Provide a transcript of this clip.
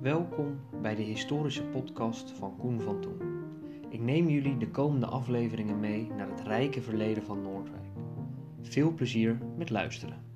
Welkom bij de historische podcast van Koen van Toen. Ik neem jullie de komende afleveringen mee naar het rijke verleden van Noordwijk. Veel plezier met luisteren.